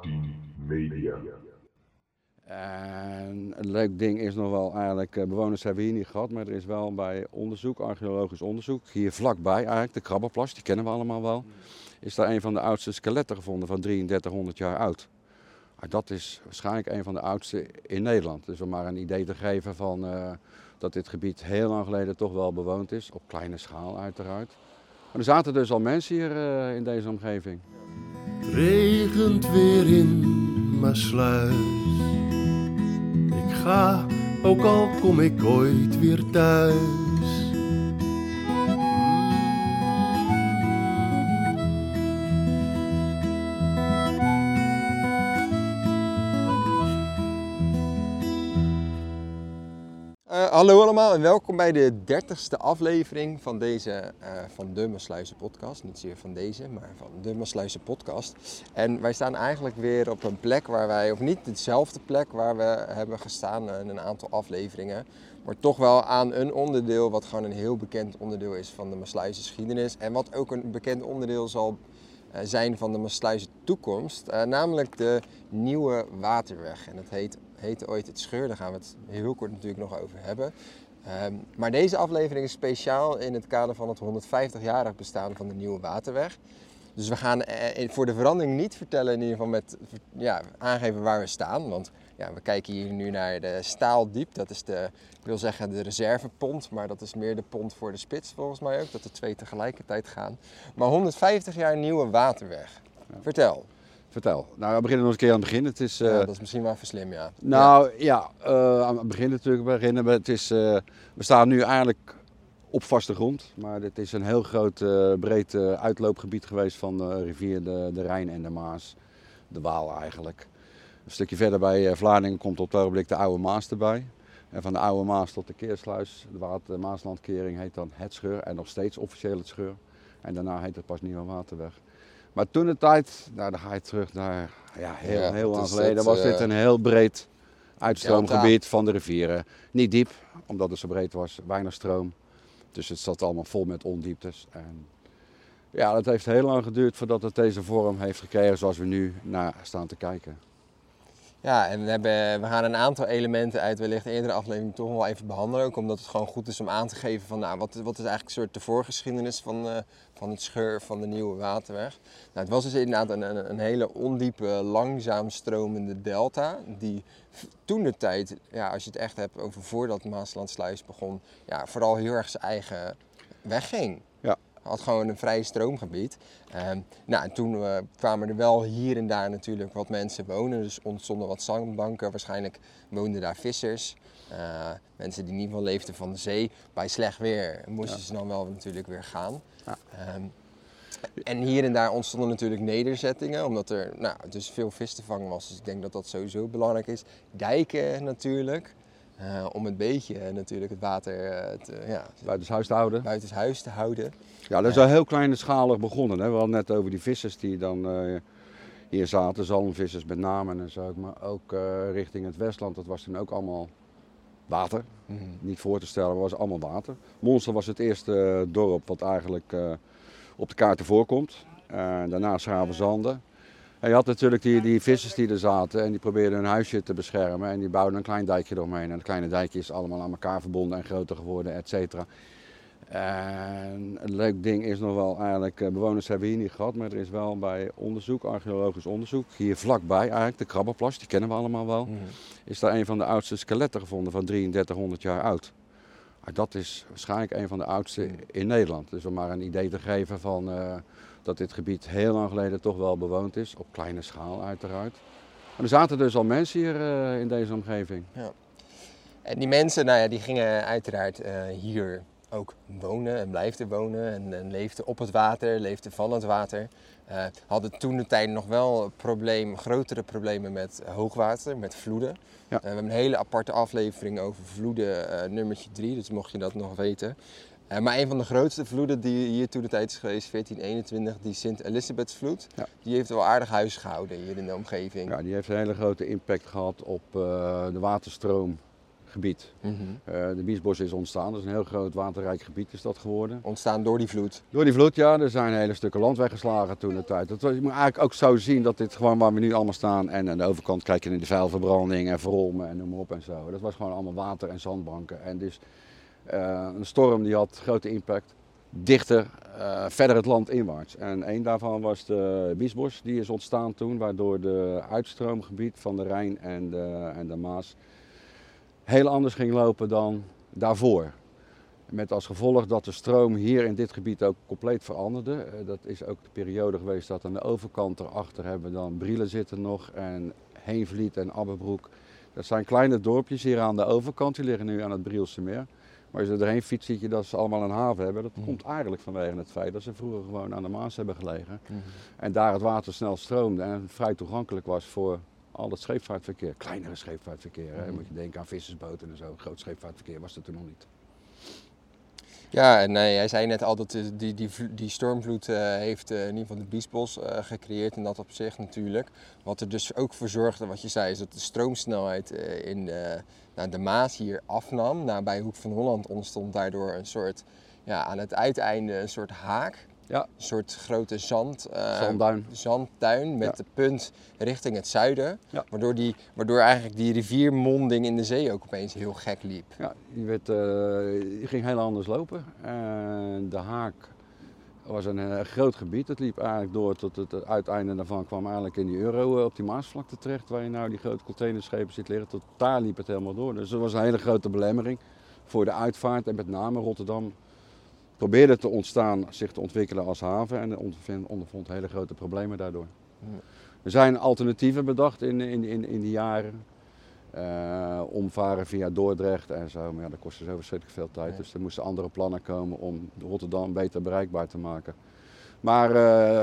18 Media. En een leuk ding is nog wel eigenlijk, eh, bewoners hebben we hier niet gehad, maar er is wel bij onderzoek, archeologisch onderzoek, hier vlakbij eigenlijk, de Krabbenplas, die kennen we allemaal wel, is daar een van de oudste skeletten gevonden van 3300 jaar oud. Maar dat is waarschijnlijk een van de oudste in Nederland. Dus om maar een idee te geven van eh, dat dit gebied heel lang geleden toch wel bewoond is, op kleine schaal uiteraard. Er zaten dus al mensen hier eh, in deze omgeving. Regent weer in Maasluis. Ik ga, ook al kom ik ooit weer thuis. Hallo allemaal en welkom bij de dertigste aflevering van deze, eh, van de Masluizen podcast. Niet zozeer van deze, maar van de Masluizen podcast. En wij staan eigenlijk weer op een plek waar wij, of niet dezelfde plek waar we hebben gestaan in een aantal afleveringen. Maar toch wel aan een onderdeel wat gewoon een heel bekend onderdeel is van de Masluizen geschiedenis. En wat ook een bekend onderdeel zal eh, zijn van de Masluizen toekomst. eh, namelijk de Nieuwe Waterweg. En het heet, heette ooit het Scheur, daar gaan we het heel kort natuurlijk nog over hebben. Ehm, maar deze aflevering is speciaal in het kader van het 150-jarig bestaan van de Nieuwe Waterweg. Dus we gaan eh, voor de verandering niet vertellen, in ieder geval met ja, aangeven waar we staan. Want ja, we kijken hier nu naar de Staaldiep. Dat is de, ik wil zeggen de reservepont, maar dat is meer de pont voor de spits volgens mij ook. Dat de twee tegelijkertijd gaan. Maar 150 jaar Nieuwe Waterweg. Vertel. Vertel. Nou, we beginnen nog eens een keer aan het begin. Het is, eh, Ja, dat is misschien wel even slim, ja. Nou ja, eh, aan het begin natuurlijk beginnen. we. Het is, eh, we staan nu eigenlijk op vaste grond. Maar dit is een heel groot, eh, breed eh, uitloopgebied geweest van de rivier de, de Rijn en de Maas. De Waal eigenlijk. Een stukje verder bij eh, Vlaardingen komt op het ogenblik de Oude Maas erbij. En van de Oude Maas tot de Keersluis, de Water- Maaslandkering, heet dan het Scheur. En nog steeds officieel het Scheur. En daarna heet het pas Nieuwe Waterweg. Maar toen de tijd, nou dan ga je terug naar, ja, heel, Ja, heel lang geleden, het, was dit eh, een heel breed uitstroomgebied van de rivieren. Niet diep, omdat het zo breed was, weinig stroom. Dus het zat allemaal vol met ondieptes. En ja, dat heeft heel lang geduurd voordat het deze vorm heeft gekregen zoals we nu naar staan te kijken. Ja, en we, hebben, we gaan een aantal elementen uit wellicht eerdere aflevering toch wel even behandelen. Ook omdat het gewoon goed is om aan te geven van nou, wat, wat is eigenlijk een soort de voorgeschiedenis van, eh, van het scheur van de Nieuwe Waterweg. Nou, het was dus inderdaad een, een, een hele ondiepe, langzaam stromende delta. Die toen de tijd, ja, als je het echt hebt over voordat Maaslandsluis begon, ja, vooral heel erg zijn eigen weg ging. Ja. Had gewoon een vrij stroomgebied. Ehm, nou, en toen eh, kwamen er wel hier en daar natuurlijk wat mensen wonen. Dus ontstonden wat zandbanken. Waarschijnlijk woonden daar vissers. Eh, mensen die in ieder geval leefden van de zee. Bij slecht weer moesten ze dan wel natuurlijk weer gaan. Ja. Ehm, en hier en daar ontstonden natuurlijk nederzettingen, omdat er nou, dus veel vis te vangen was. Dus ik denk dat dat sowieso belangrijk is. Dijken natuurlijk, eh, om een beetje eh, natuurlijk het water eh, te, ja, Buitenshuis te houden. buitenshuis te houden. Ja, dat is al heel kleinschalig begonnen. Hè. We hadden net over die vissers die dan eh, hier zaten, zalmvissers met name en zo. Maar ook eh, richting het Westland, dat was toen ook allemaal water. Mhm. Niet voor te stellen, maar was allemaal water. Monster was het eerste eh, dorp wat eigenlijk eh, op de kaarten voorkomt. Eh, daarna Schravenzanden. En je had natuurlijk die, die vissers die er zaten en die probeerden hun huisje te beschermen. En die bouwden een klein dijkje eromheen. En het kleine dijkje is allemaal aan elkaar verbonden en groter geworden, et cetera. En een leuk ding is nog wel eigenlijk, eh, bewoners hebben we hier niet gehad, maar er is wel bij onderzoek, archeologisch onderzoek, hier vlakbij eigenlijk, de Krabbenplas, die kennen we allemaal wel, Mhm. is daar een van de oudste skeletten gevonden van 3300 jaar oud. Dat is waarschijnlijk een van de oudste in Nederland. Dus om maar een idee te geven van eh, dat dit gebied heel lang geleden toch wel bewoond is, op kleine schaal uiteraard. Maar er zaten dus al mensen hier eh, in deze omgeving. En die mensen, nou ja, die gingen uiteraard eh, hier ook wonen en blijfden wonen en, en leefden op het water, leefden van het water. Eh, hadden toen de tijd nog wel probleem, grotere problemen met hoogwater, met vloeden. Ja. We hebben een hele aparte aflevering over vloeden, eh, nummertje 3, dus mocht je dat nog weten. Eh, maar een van de grootste vloeden die hier toen de tijd is geweest, 1421, die Sint Elisabethsvloed, Ja. die heeft wel aardig huis gehouden hier in de omgeving. Ja, die heeft een hele grote impact gehad op eh, de waterstroom gebied. Mhm. Eh, de Biesbos is ontstaan, dat is een heel groot waterrijk gebied is dat geworden. Ontstaan door die vloed. Door die vloed, ja, er zijn hele stukken land weggeslagen toen de tijd. Dat was, je moet eigenlijk ook zo zien dat dit gewoon waar we nu allemaal staan. En aan de overkant kijk je naar de vuilverbranding en verolmen en noem maar op en zo. Dat was gewoon allemaal water en zandbanken. En dus een storm die had grote impact. Dichter, eh, verder het land inwaarts. En één daarvan was de Biesbos, die is ontstaan toen, waardoor de uitstroomgebied van de Rijn en de, en de Maas heel anders ging lopen dan daarvoor. Met als gevolg dat de stroom hier in dit gebied ook compleet veranderde. Eh, Dat is ook de periode geweest dat aan de overkant erachter hebben we dan Brielen zitten nog en Heenvliet en Abbebroek. Dat zijn kleine dorpjes hier aan de overkant, die liggen nu aan het Brielse meer. Maar als je erheen fietst, zie je dat ze allemaal een haven hebben. Dat Mhm. komt eigenlijk vanwege het feit dat ze vroeger gewoon aan de Maas hebben gelegen. Mhm. En daar het water snel stroomde en vrij toegankelijk was voor al het scheepvaartverkeer. Kleinere scheepvaartverkeer, hè. Mhm. moet je denken aan vissersboten en zo. Groot scheepvaartverkeer was er toen nog niet. Ja, en eh, jij zei net al dat de- die, die, die stormvloed eh, heeft eh, in ieder geval de Biesbos eh, gecreëerd in dat opzicht natuurlijk. Wat er dus ook voor zorgde, wat je zei, is dat de stroomsnelheid eh, in de, nou, de Maas hier afnam. Nou, bij Hoek van Holland ontstond daardoor een soort, ja, aan het uiteinde een soort haak. Ja. Een soort grote zand, eh, Zandduin. zandtuin met Ja. de punt richting het zuiden. Ja. Waardoor, die, waardoor eigenlijk die riviermonding in de zee ook opeens heel gek liep. Ja, die, werd, eh, die ging heel anders lopen. En de haak was een eh, groot gebied. Het liep eigenlijk door tot het uiteinde daarvan kwam eigenlijk in die euro op die Maasvlakte terecht, waar je nou die grote containerschepen ziet liggen. Tot daar liep het helemaal door. Dus dat was een hele grote belemmering voor de uitvaart en met name Rotterdam probeerde te ontstaan, zich te ontwikkelen als haven en ondervond, hele grote problemen daardoor. Er zijn alternatieven bedacht in, in, in, in die jaren. Eh, omvaren via Dordrecht en zo, maar ja, dat kostte zo verschrikkelijk veel tijd. Ja. Dus er moesten andere plannen komen om Rotterdam beter bereikbaar te maken. Maar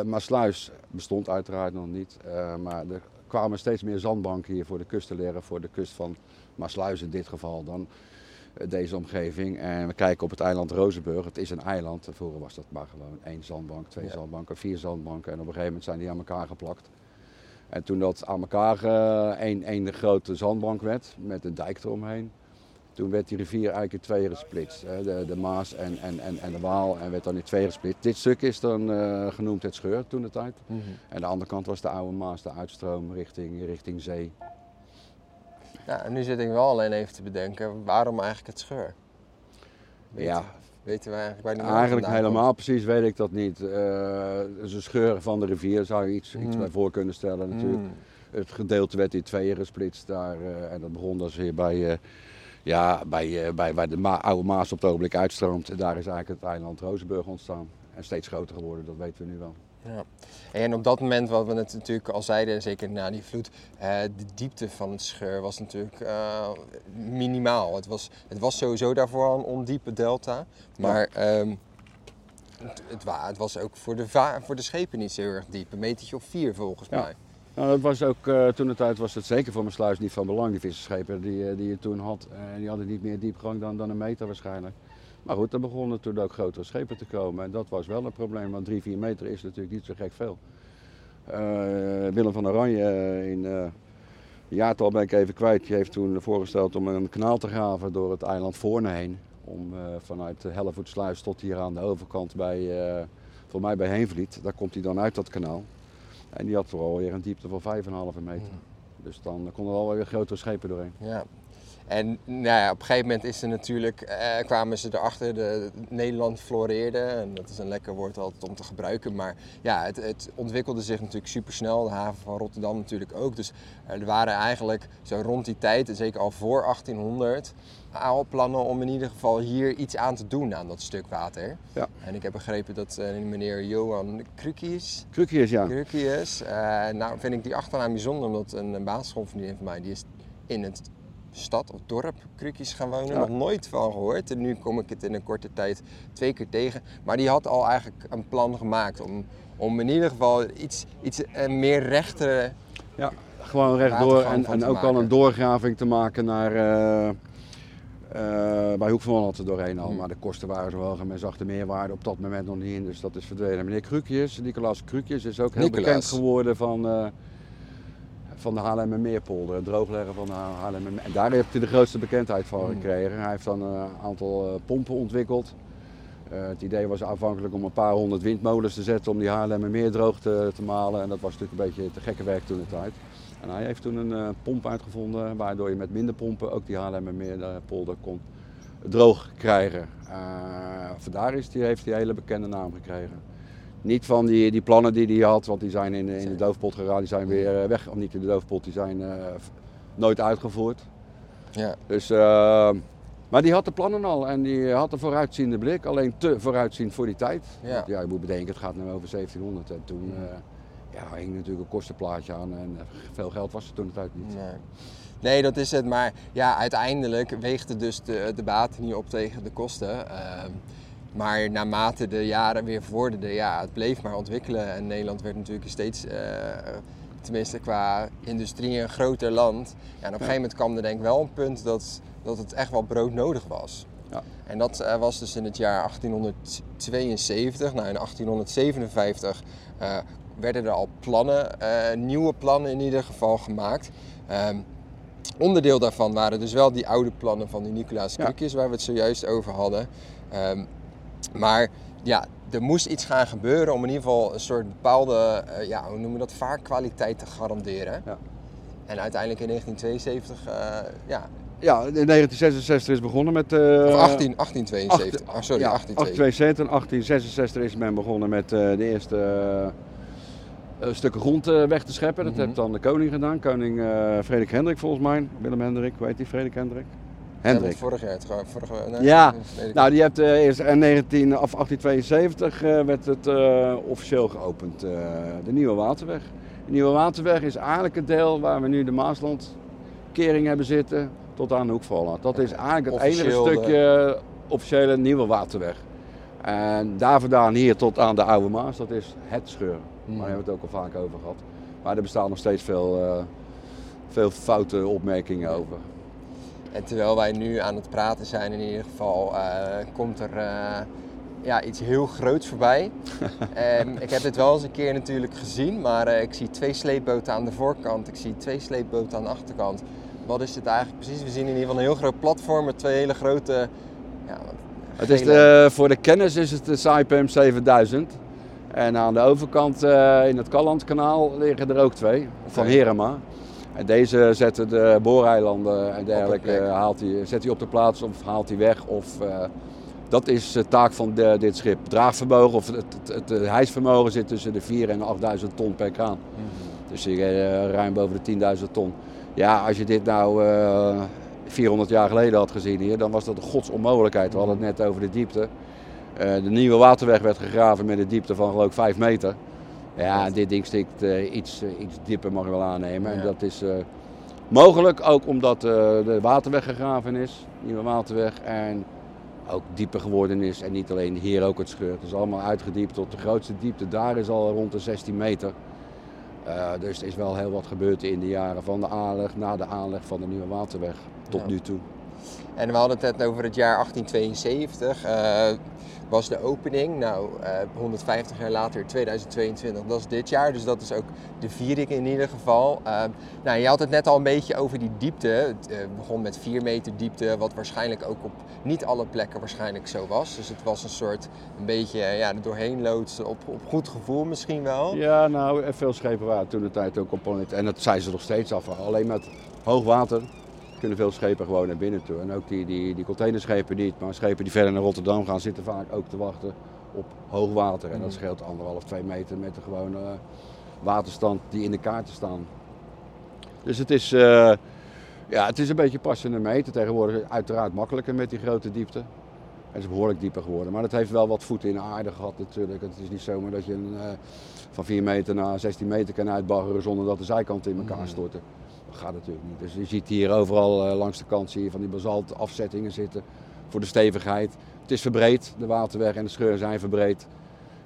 Maasluis bestond uiteraard nog niet. Eh, maar er kwamen steeds meer zandbanken hier voor de kust te liggen, voor de kust van Maasluis in dit geval dan deze omgeving. En we kijken op het eiland Rozenburg. Het is een eiland. Vroeger was dat maar gewoon één zandbank, twee Ja. zandbanken, vier zandbanken. En op een gegeven moment zijn die aan elkaar geplakt. En toen dat aan elkaar eh, één één grote zandbank werd, met een dijk eromheen, toen werd die rivier eigenlijk in tweeën gesplitst. De, de Maas en, en, en, en de Waal en werd dan in tweeën gesplitst. Dit stuk is dan eh, genoemd het Scheur toen de tijd. Mhm. En de andere kant was de oude Maas, de uitstroom richting, richting zee. Ja, en nu zit ik wel alleen even te bedenken, waarom eigenlijk het scheur? Weten, Ja. Weten we eigenlijk die naam Eigenlijk helemaal precies weet ik dat niet. Is een scheur van de rivier, zou je iets, iets Mm. bij voor kunnen stellen natuurlijk. Mm. Het gedeelte werd in tweeën gesplitst daar. eh, en dat begon dus hier bij, eh, ja, bij, bij waar de Ma- oude Maas op het ogenblik uitstroomt. En daar is eigenlijk het eiland Rozenburg ontstaan. En steeds groter geworden, dat weten we nu wel. Ja. En op dat moment, wat we het natuurlijk al zeiden, zeker na die vloed, eh, de diepte van het scheur was natuurlijk eh, minimaal. Het was, het was sowieso daarvoor al een ondiepe delta, maar ehm, het, het, wa- het was ook voor de, va- voor de schepen niet zo heel erg diep. Een metertje of vier volgens Ja. mij. Nou, dat was ook, eh, toen de tijd was het zeker voor mijn sluis niet van belang, die visserschepen die, die je toen had. Eh, die hadden niet meer diepgang dan, dan een meter waarschijnlijk. Maar goed, er begonnen toen ook grotere schepen te komen. En dat was wel een probleem, want 3, 4 meter is natuurlijk niet zo gek veel. Eh, Willem van Oranje eh, in eh jaartal ben ik even kwijt. Die heeft toen voorgesteld om een kanaal te graven door het eiland Voorne heen. Om vanuit de Hellevoetsluis tot hier aan de overkant bij, voor mij bij Heenvliet. Daar komt hij dan uit dat kanaal. En die had vooral weer een diepte van 5,5 meter. Dus dan konden er alweer grotere schepen doorheen. Ja. En nou ja, op een gegeven moment is er natuurlijk, eh, kwamen ze erachter, de, Nederland floreerde. En dat is een lekker woord altijd om te gebruiken. Maar ja, het, het ontwikkelde zich natuurlijk supersnel. De haven van Rotterdam natuurlijk ook. Dus er waren eigenlijk zo rond die tijd, en zeker al voor 1800, al plannen om in ieder geval hier iets aan te doen aan dat stuk water. Ja. En ik heb begrepen dat eh, meneer Johan Krukies, Krukjes, ja. Krukius, eh, nou vind ik die achternaam bijzonder, omdat een, een basisschoolvriendin van mij, die is in het stad of dorp Krukjes gaan wonen. Ja. Nog nooit van gehoord. En nu kom ik het in een korte tijd twee keer tegen. Maar die had al eigenlijk een plan gemaakt om, om in ieder geval iets, iets eh, meer rechte. ja. Gewoon rechtdoor en, en ook al een doorgraving te maken naar, eh, eh, bij Hoek van Holland er doorheen al. Hmm. Maar de kosten waren zo hoog en men zag de meerwaarde op dat moment nog niet in. Dus dat is verdwenen. Meneer Krukjes, Nicolaas Krukjes, is ook heel bekend geworden van, van de Haarlemmermeerpolder, het droogleggen van de Haarlemmermeer. En daar heeft hij de grootste bekendheid van Mm. gekregen. Hij heeft dan een aantal eh, pompen ontwikkeld. Eh, het idee was aanvankelijk om een paar honderd windmolens te zetten om die Haarlemmermeer droog te, te malen. En dat was natuurlijk een beetje te gekke werk toen de tijd. En hij heeft toen een eh, pomp uitgevonden waardoor je met minder pompen ook die Haarlemmermeerpolder kon droog krijgen. Eh, vandaar is die, heeft hij hele bekende naam gekregen. Niet van die, die plannen die hij had, want die zijn in, in de doofpot geraakt, die zijn weer eh, weg. Of niet in de doofpot, die zijn eh, nooit uitgevoerd. Ja. Dus, eh, maar die had de plannen al en die had een vooruitziende blik, alleen te vooruitziend voor die tijd. Ja. Want ja, je moet bedenken, het gaat nu over 1700 en toen eh, ja, hing natuurlijk een kostenplaatje aan en veel geld was er toen de tijd niet. Nee. nee, dat is het. Maar ja, uiteindelijk weegde dus de, de baten niet op tegen de kosten. Ehm, maar naarmate de jaren weer vorderden, ja, het bleef maar ontwikkelen. En Nederland werd natuurlijk steeds, eh, tenminste qua industrie, een groter land. Ja, en op een gegeven moment kwam er denk ik wel een punt dat, dat het echt wel broodnodig was. Ja. En dat eh, was dus in het jaar 1872. Nou, in 1857 eh, werden er al plannen, nieuwe plannen in ieder geval gemaakt. Ehm, onderdeel daarvan waren dus wel die oude plannen van die Nicolaas Ja. Krukjes, waar we het zojuist over hadden. Ehm, maar ja, er moest iets gaan gebeuren om in ieder geval een soort bepaalde, eh, ja, hoe noemen we dat, vaarkwaliteit te garanderen. Ja. En uiteindelijk in 1972, eh, ja, Ja, in 1966 is begonnen met... eh, of 18, 1872, acht- oh, sorry, ja, 1872. 1872 en 1866 is men begonnen met de eerste stukken grond weg te scheppen. Dat Mhm. heeft dan de koning gedaan. Koning Frederik Hendrik volgens mij. Willem Hendrik, weet hij Frederik Hendrik? Ja, Hendrik. want vorig jaar, vorige, nee, Ja, Nou, die heeft eh, eerst in 19, of 1872 eh, werd het eh, officieel geopend, eh, de Nieuwe Waterweg. De Nieuwe Waterweg is eigenlijk het deel waar we nu de Maaslandkering hebben zitten tot aan de Hoekvallen. Dat is eigenlijk het enige stukje officiële Nieuwe Waterweg. En daar vandaan hier tot aan de Oude Maas, dat is het scheuren. Hmm. Daar hebben we het ook al vaak over gehad. Maar er bestaan nog steeds veel, eh, veel foute opmerkingen over. En terwijl wij nu aan het praten zijn, in ieder geval, eh, komt er eh, ja, iets heel groots voorbij. Ik heb dit wel eens een keer natuurlijk gezien, maar eh, ik zie twee sleepboten aan de voorkant, ik zie twee sleepboten aan de achterkant. Wat is dit eigenlijk precies? We zien in ieder geval een heel groot platform met twee hele grote. Ja, Het is voor de kennis is het de Saipem 7000. En aan de overkant in het Kallandkanaal liggen er ook twee, van. Herema. En deze zetten de booreilanden en dergelijke, eh, haalt hij, zet hij op de plaats of haalt hij weg. Of, eh, dat is de taak van de- dit schip. Draagvermogen of het, het, het, hijsvermogen zit tussen de 4 en 8000 ton per kraan. Dus eh, ruim boven de 10.000 ton. Ja, als je dit nou eh 400 jaar geleden had gezien hier, dan was dat een godsonmogelijkheid. We hadden het net over de diepte. De nieuwe waterweg werd gegraven met een diepte van geloof ik 5 meter. Ja, dit ding stikt eh, iets, eh, iets dieper, mag je wel aannemen. En dat is eh, mogelijk ook omdat de waterweg gegraven is, nieuwe waterweg. En ook dieper geworden is. En niet alleen hier ook het scheurt. Het is allemaal uitgediept tot de grootste diepte. Daar is al rond de 16 meter. Dus er is wel heel wat gebeurd in de jaren van de aanleg, na de aanleg van de nieuwe waterweg tot Ja. nu toe. En we hadden het net over het jaar 1872. eh, was de opening. Nou, eh, 150 jaar later, 2022, dat is dit jaar. Dus dat is ook de viering in ieder geval. Eh, nou, je had het net al een beetje over die diepte. Het eh, begon met 4 meter diepte, wat waarschijnlijk ook op niet alle plekken waarschijnlijk zo was. Dus het was een soort, een beetje eh, ja, doorheen loodsen op, op goed gevoel misschien wel. Ja, nou, veel schepen waren toen de tijd ook op. En dat zijn ze nog steeds af. Alleen met hoog water kunnen veel schepen gewoon naar binnen toe. En ook die, die, die containerschepen niet. Maar schepen die verder naar Rotterdam gaan, zitten vaak ook te wachten op hoog water. En dat scheelt anderhalf, twee meter met de gewone waterstand die in de kaarten staan. Dus het is, eh, ja, het is een beetje passende meten. Tegenwoordig uiteraard makkelijker met die grote diepte. Het is behoorlijk dieper geworden. Maar het heeft wel wat voeten in de aarde gehad natuurlijk. Het is niet zomaar dat je een, eh, van 4 meter naar 16 meter kan uitbaggeren zonder dat de zijkanten in elkaar Mhm. storten. Dat gaat natuurlijk niet. Dus je ziet hier overal eh, langs de kant zie je van die basalt afzettingen zitten voor de stevigheid. Het is verbreed, de waterweg en de scheur zijn verbreed.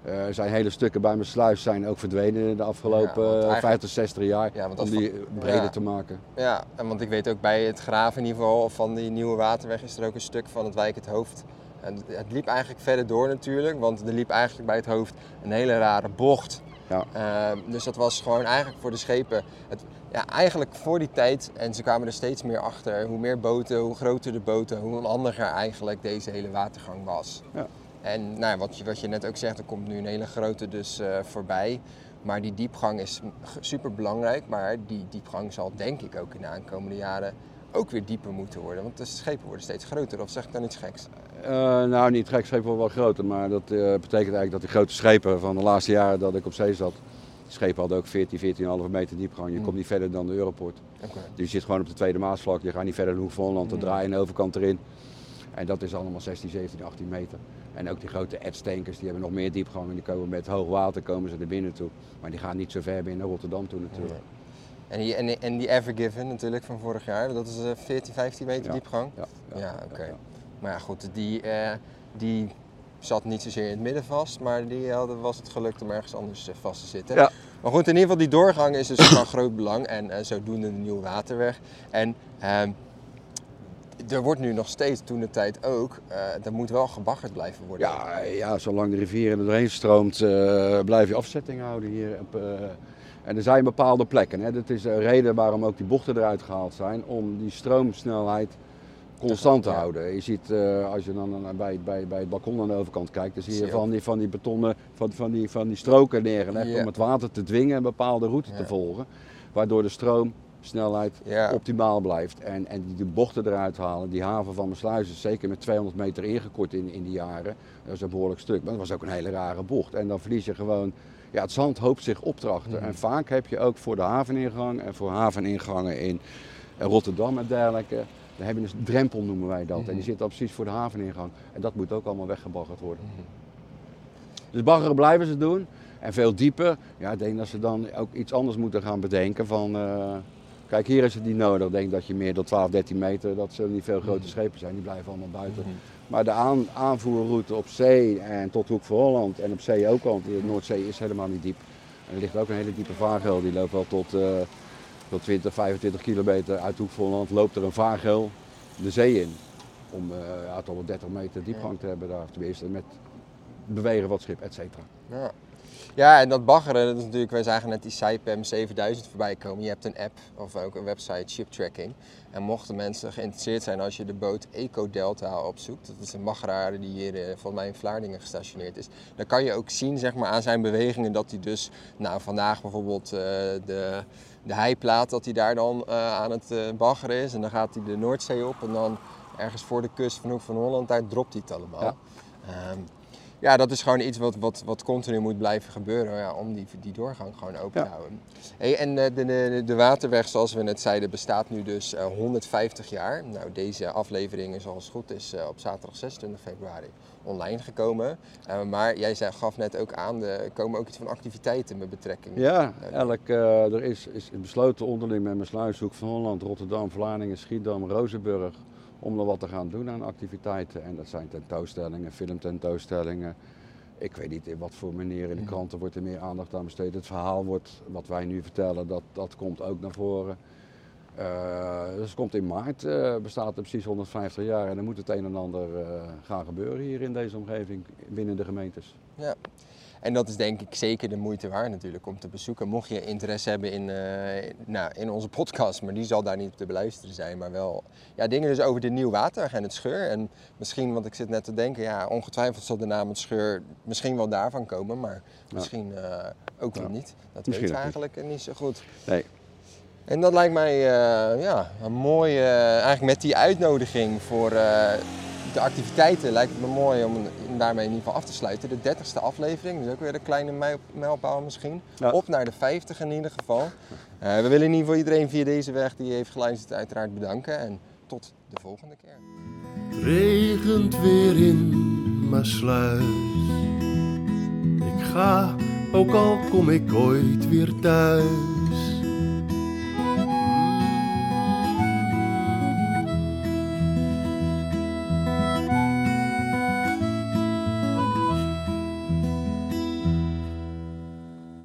Eh, er zijn hele stukken bij mijn sluis zijn ook verdwenen de afgelopen Ja, want eh, eigenlijk- 50, 60 jaar. Ja, want om die breder ja. te maken. Ja, en want ik weet ook bij het graven in ieder geval van die nieuwe waterweg is er ook een stuk van het wijk het hoofd. En het liep eigenlijk verder door natuurlijk, want er liep eigenlijk bij het hoofd een hele rare bocht. Ja. Ehm, dus dat was gewoon eigenlijk voor de schepen, het, ja, eigenlijk voor die tijd, en ze kwamen er steeds meer achter, hoe meer boten, hoe groter de boten, hoe onhandiger eigenlijk deze hele watergang was. Ja. En nou, wat, je, wat je net ook zegt, er komt nu een hele grote dus eh, voorbij. Maar die diepgang is super belangrijk, maar die diepgang zal denk ik ook in de aankomende jaren ook weer dieper moeten worden. Want de schepen worden steeds groter, of zeg ik dan iets geks? Eh, nou, niet gek, schepen worden wel groter, maar dat eh, betekent eigenlijk dat die grote schepen van de laatste jaren dat ik op zee zat, schepen hadden ook 14, 14,5 meter diepgang. Je Mm. komt niet verder dan de Europort. Dus je zit gewoon op de tweede Maasvlak, je gaat niet verder dan Hoek van Holland, dan Mm. draai je aan de overkant erin. En dat is allemaal 16, 17, 18 meter. En ook die grote edstankers, die hebben nog meer diepgang en die komen met hoog water komen ze er binnen toe. Maar die gaan niet zo ver binnen Rotterdam toe natuurlijk. En die, en, en die Evergiven natuurlijk van vorig jaar, dat is eh, 14, 15 meter Ja. diepgang. Ja, Ja, oké. Maar ja, goed, die, eh, die zat niet zozeer in het midden vast, maar die hadden, was het gelukt om ergens anders eh, vast te zitten. Ja. Maar goed, in ieder geval die doorgang is dus van groot belang en eh, zodoende de nieuwe waterweg. En ehm, er wordt nu nog steeds, toen de tijd ook, eh er moet wel gebaggerd blijven worden. Ja, ja, zolang de rivier er doorheen stroomt, eh, blijf je afzetting houden hier. Op, eh, en er zijn bepaalde plekken. Hè. Dat is de reden waarom ook die bochten eruit gehaald zijn, om die stroomsnelheid constant te Ja. houden. Je ziet, eh, als je dan bij, bij, bij het balkon aan de overkant kijkt, dan zie je van die, van die betonnen, van, van, die, van die stroken neergelegd Ja. om het water te dwingen een bepaalde route Ja. te volgen. Waardoor de stroomsnelheid Ja. optimaal blijft. En, en die de bochten eruit halen. Die haven van Maassluis is zeker met 200 meter ingekort in, in die jaren. Dat is een behoorlijk stuk. Maar dat was ook een hele rare bocht. En dan verlies je gewoon... Ja, het zand hoopt zich op te achter. Mhm. En vaak heb je ook voor de haveningang en voor haveningangen in Rotterdam en dergelijke... Dan heb je een drempel noemen wij dat. En Mhm. die zit dan precies voor de haveningang. En dat moet ook allemaal weggebaggerd worden. Mhm. Dus baggeren blijven ze doen. En veel dieper. Ja, ik denk dat ze dan ook iets anders moeten gaan bedenken van... eh, kijk, hier is het niet nodig. Ik denk dat je meer dan 12, 13 meter, dat zullen niet veel grote schepen zijn. Die blijven allemaal buiten. Mhm. Maar de aan, aanvoerroute op zee en tot Hoek van Holland en op zee ook al. want De Noordzee is helemaal niet diep. En er ligt ook een hele diepe vaargeul. Die loopt wel tot, eh, tot 20, 25 kilometer uit Hoek van Holland. Loopt er een vaargeul de zee in. Om eh ja, tot wel 30 meter diepgang te hebben daar. Tenminste met bewegen van het schip, et cetera. Ja. Ja, en dat baggeren, dat is natuurlijk, wij zagen net die Saipem 7000 voorbij komen. Je hebt een app of ook een website, ship tracking. En mochten mensen geïnteresseerd zijn als je de boot Eco Delta opzoekt, dat is een baggeraar die hier eh, volgens mij in Vlaardingen gestationeerd is, dan kan je ook zien zeg maar, aan zijn bewegingen dat hij dus, nou vandaag bijvoorbeeld eh, de, de heiplaat, dat hij daar dan eh, aan het baggeren is. En dan gaat hij de Noordzee op en dan ergens voor de kust van Hoek van Holland, daar dropt hij het allemaal. Ja. Ehm, ja, dat is gewoon iets wat, wat, wat continu moet blijven gebeuren ja, om die, die doorgang gewoon open te houden. Hey, en eh, de, de, de waterweg, zoals we net zeiden, bestaat nu dus eh, 150 jaar. Nou, deze aflevering is als het goed is eh, op zaterdag 26 februari online gekomen. Eh, maar jij zei, gaf net ook aan, er komen ook iets van activiteiten met betrekking. Ja, elk, eh, er is, is besloten onderling met mijn sluishoek van Holland, Rotterdam, Vlaardingen, Schiedam, Rozenburg om er wat te gaan doen aan activiteiten. En dat zijn tentoonstellingen, filmtentoonstellingen. Ik weet niet in wat voor manier in de kranten wordt er meer aandacht aan besteed. Het verhaal wordt, wat wij nu vertellen, dat, dat komt ook naar voren. Eh, dus het komt in maart, eh, bestaat het precies 150 jaar en dan moet het een en ander eh, gaan gebeuren hier in deze omgeving, binnen de gemeentes. Ja. En dat is denk ik zeker de moeite waard natuurlijk om te bezoeken. Mocht je interesse hebben in, eh, nou, in onze podcast, maar die zal daar niet te beluisteren zijn. Maar wel ja, dingen dus over de Nieuwwaterweg en het scheur. En misschien, want ik zit net te denken, ja, ongetwijfeld zal de naam het scheur misschien wel daarvan komen. Maar misschien eh, ook wel Ja. niet. Dat Misschien weten we ook niet. eigenlijk niet zo goed. Nee. En dat lijkt mij eh, ja, een mooie, eigenlijk met die uitnodiging voor eh, de activiteiten lijkt het me mooi om, om daarmee in ieder geval af te sluiten. De 30ste aflevering, dus ook weer een kleine mijl- mijlpaal misschien. Ja. Op naar de 50 in ieder geval. Eh, we willen in ieder geval iedereen via deze weg die heeft geluisterd uiteraard bedanken. En tot de volgende keer. regent weer in Maasluis. Ik ga, ook al kom ik ooit weer thuis.